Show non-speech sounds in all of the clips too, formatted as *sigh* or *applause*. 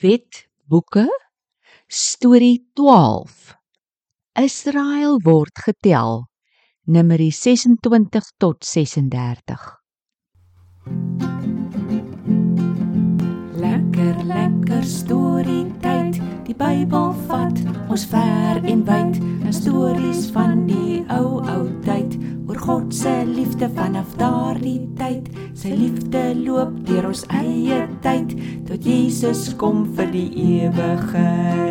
Wetboeke Storie 12 Israel word getel Numeri 26 tot 36 Lekker lekker storie tyd die Bybel vat ons ver en wyd na stories van die ou ou tyd God se liefde vanaf daardie tyd. Sy liefde loop deur ons eie tyd tot Jesus kom vir die ewigheid.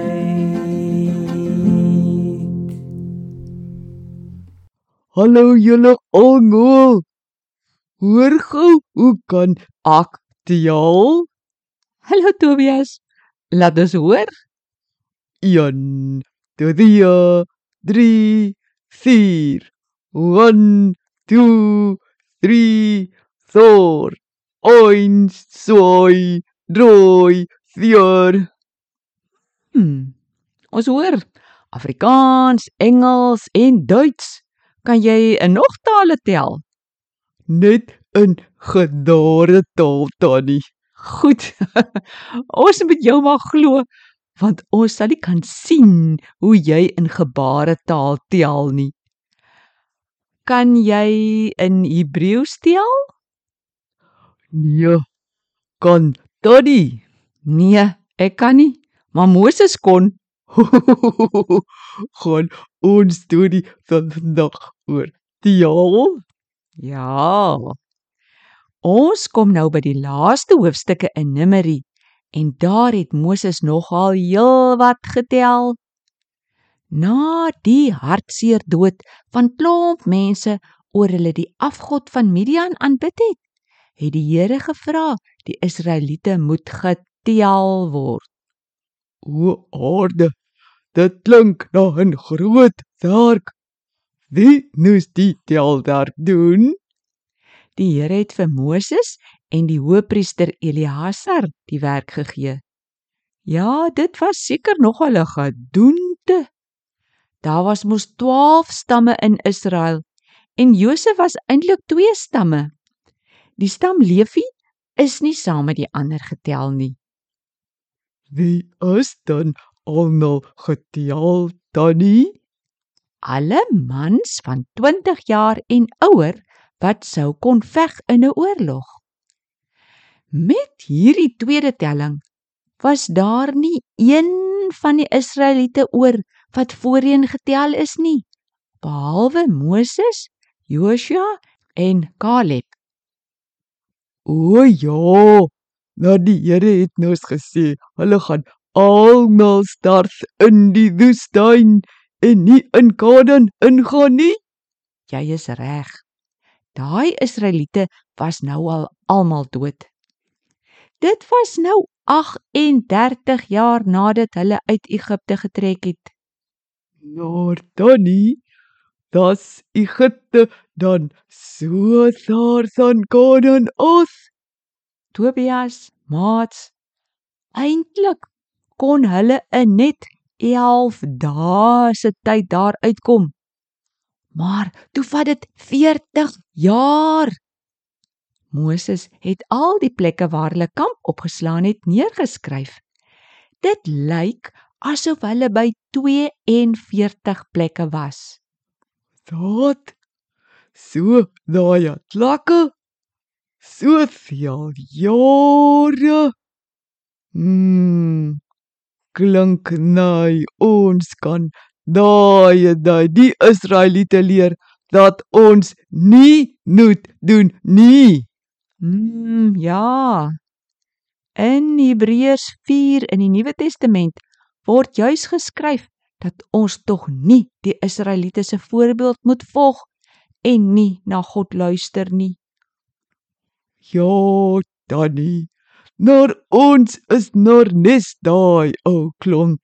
Hallo julle almal. Hoor gou, hoe kan ek tel? Hallo Tobias. Laat ons hoor. 1 2 3 4 1 2 3 4 1 2 3 4 hmm. Ons hoor Afrikaans, Engels en Duits Kan jy 'n nog tale tel? Net in gedare taal tannie. Goed. *laughs* ons moet jou maar glo want ons sal nie kan sien hoe jy in gebaretaal tel nie. Kan jy in Hebreëus tel? Nee. Kan tannie? Nee, ek kan nie, maar Moses kon. *laughs* gaan ons storie van vandag oor tel? Ja. Ons kom nou by die laaste hoofstukke in Numeri en daar het Moses nogal heel wat getel. Na die hartseer dood van klomp mense oor hulle die afgod van Midian aanbid het, het die Here gevra die Israeliete moet getel word. O aarde, dit klink na 'n groot werk. Wie moes die telwerk doen? Die Here het vir Moses en die hoëpriester Eleazar die werk gegee. Ja, dit was seker nogal 'n gedoente. Daar was mos 12 stamme in Israel en Josef was eintlik twee stamme. Die stam Levi is nie saam met die ander getel nie. Wie is dan almal getel tannie? Alle mans van 20 jaar en ouer wat sou kon veg in 'n oorlog. Met hierdie tweede telling was daar nie een van die Israeliete oor wat voorheen getel is nie, behalwe Moses, Joshua en Caleb. O ja, nou die Here het ons gesê, hulle gaan almal sterf in die woestyn en nie in Kanaan ingaan nie. Jy is reg. Daai Israeliete was nou al almal dood. Dit was nou 38 jaar nadat hulle uit Egipte getrek het. Maar Tannie, das Egipte dan so ver van Kanaan af? Tobias, maats, eintlik kon hulle in net 11 dae se tyd daar uitkom. Maar toe vat dit 40 jaar. Moses het al die plekke waar hulle kamp opgeslaan het neergeskryf. Dit lyk asof hulle by 42 plekke was. Wat? So daai klakke? Soveel jare. Hmm. Klink nou ons kan daai daai die Israeliete leer dat ons nie moet doen nie. Mm, ja. In Hebreërs 4 in die Nuwe Testament word juis geskryf dat ons tog nie die Israeliete se voorbeeld moet volg en nie na God luister nie. Ja, Danny. Maar ons is nog nes daai ou klont.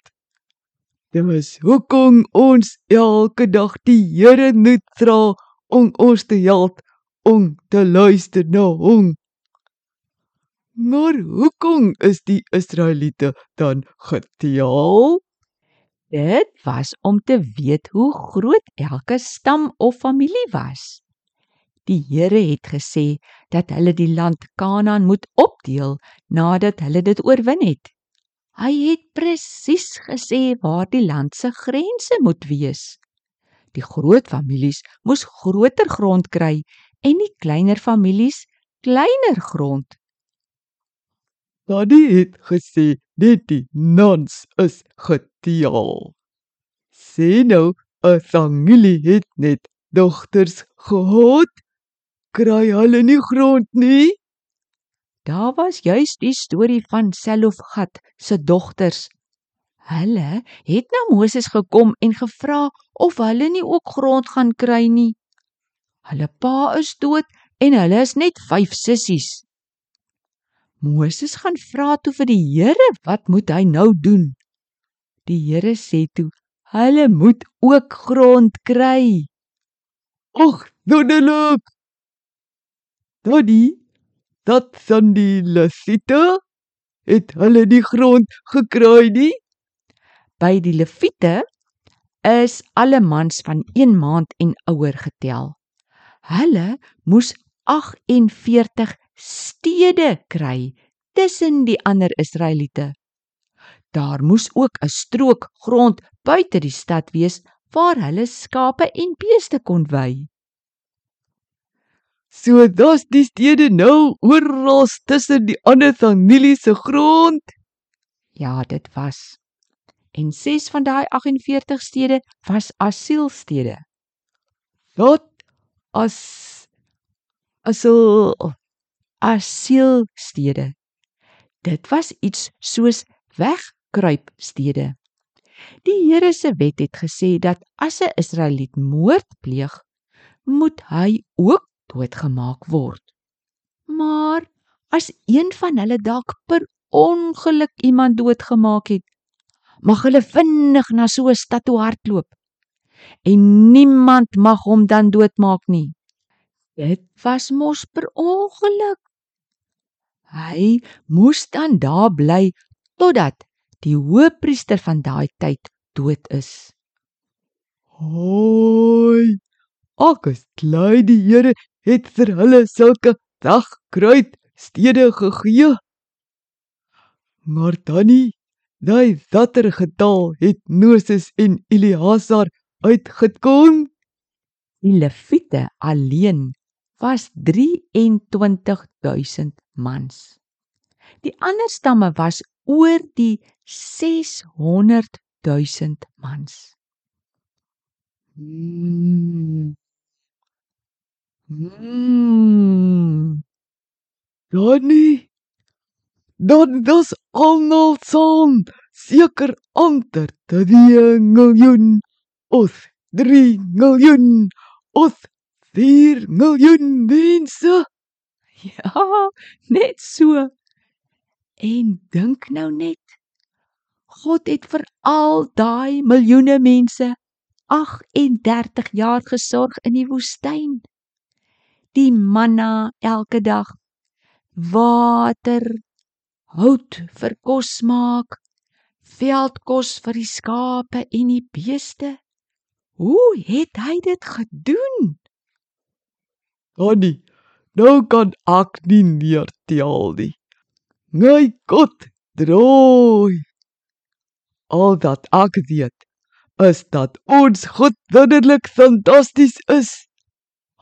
Dit is hoekom ons elke dag die Here moet vra om ons te help om te luister na hom. Maar hoekom is die Israeliete dan getel? Dit was om te weet hoe groot elke stam of familie was. Die Here het gesê dat hulle die land Kanaan moet opdeel nadat hulle dit oorwin het. Hy het presies gesê waar die land se grense moet wees. Die groot families moes groter grond kry en die kleiner families kleiner grond. Daddy het gesê net die nuns is geteel. Sê nou 'n familie het net dogters gehad, kry hulle nie grond nie. Daar was juis die storie van Selofgat se dogters. Hulle het na Moses gekom en gevra of hulle nie ook grond gaan kry nie. Hulle pa is dood en hulle is net 5 sissies. Moses gaan vra toe vir die Here, wat moet hy nou doen? Die Here sê toe, hulle moet ook grond kry. Ag, wonderlik. Daddy, dat van die Levite het hulle die grond gekry nie. By die Lewiete is alle mans van 1 maand en ouer getel. Hulle moes 48 stede kry tussen die ander Israeliete. Daar moes ook 'n strook grond buite die stad wees waar hulle skape en beeste kon wei. So dis die stede nou oral tussen die ander familie se grond. Ja, dit was. En 6 van daai 48 stede was asielstede. Wat as asil asielstede. Dit was iets soos wegkruipstede. Die Here se wet het gesê dat as 'n Israeliet moord pleeg, moet hy ook doodgemaak word. Maar as een van hulle dalk per ongeluk iemand doodgemaak het, mag hulle vinnig na so 'n stad toe hardloop en niemand mag hom dan doodmaak nie. Dit was mos per ongeluk. Hy moes dan daar bly totdat die hoëpriester van daai tyd dood is. Hoi. Ek is bly die Here het vir hulle sulke dagkruid stede gegee. Maar tannie, daai watter getal het Moses en Eliasar uitgekom? Die Lewiete alleen was 23000 mans. Die ander stamme was oor die 600000 mans. Hmm. Hmm. Donnie. Dan dis almal saam seker amper 3 miljoen of 3 miljoen of 4 miljoen mense. *laughs* Ja, net so. En dink nou net. God het vir al daai miljoene mense 38 jaar gesorg in die woestyn. Die manna elke dag, water, hout vir kos maak, veldkos vir die skape en die beeste. Hoe het hy dit gedoen? Donnie, nou kan ek nie meer tel nie. My God, drooi. Al dat ek weet is dat ons God wonderlik fantasties is.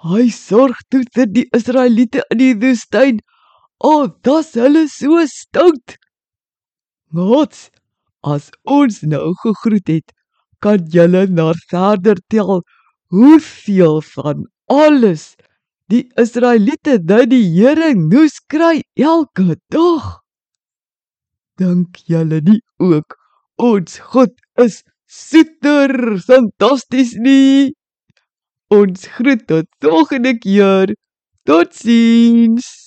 Hy sorg toe vir die Israeliete in die woestyn. Oh, dis hulle so stout. God, as ons nou gegroet het, kan julle na verder tel hoeveel van alles die Israeliete nou die Here moes kry elke dag. Dink julle nie ook ons God is super fantasties nie? Ons groet tot volgende keer. Totsiens.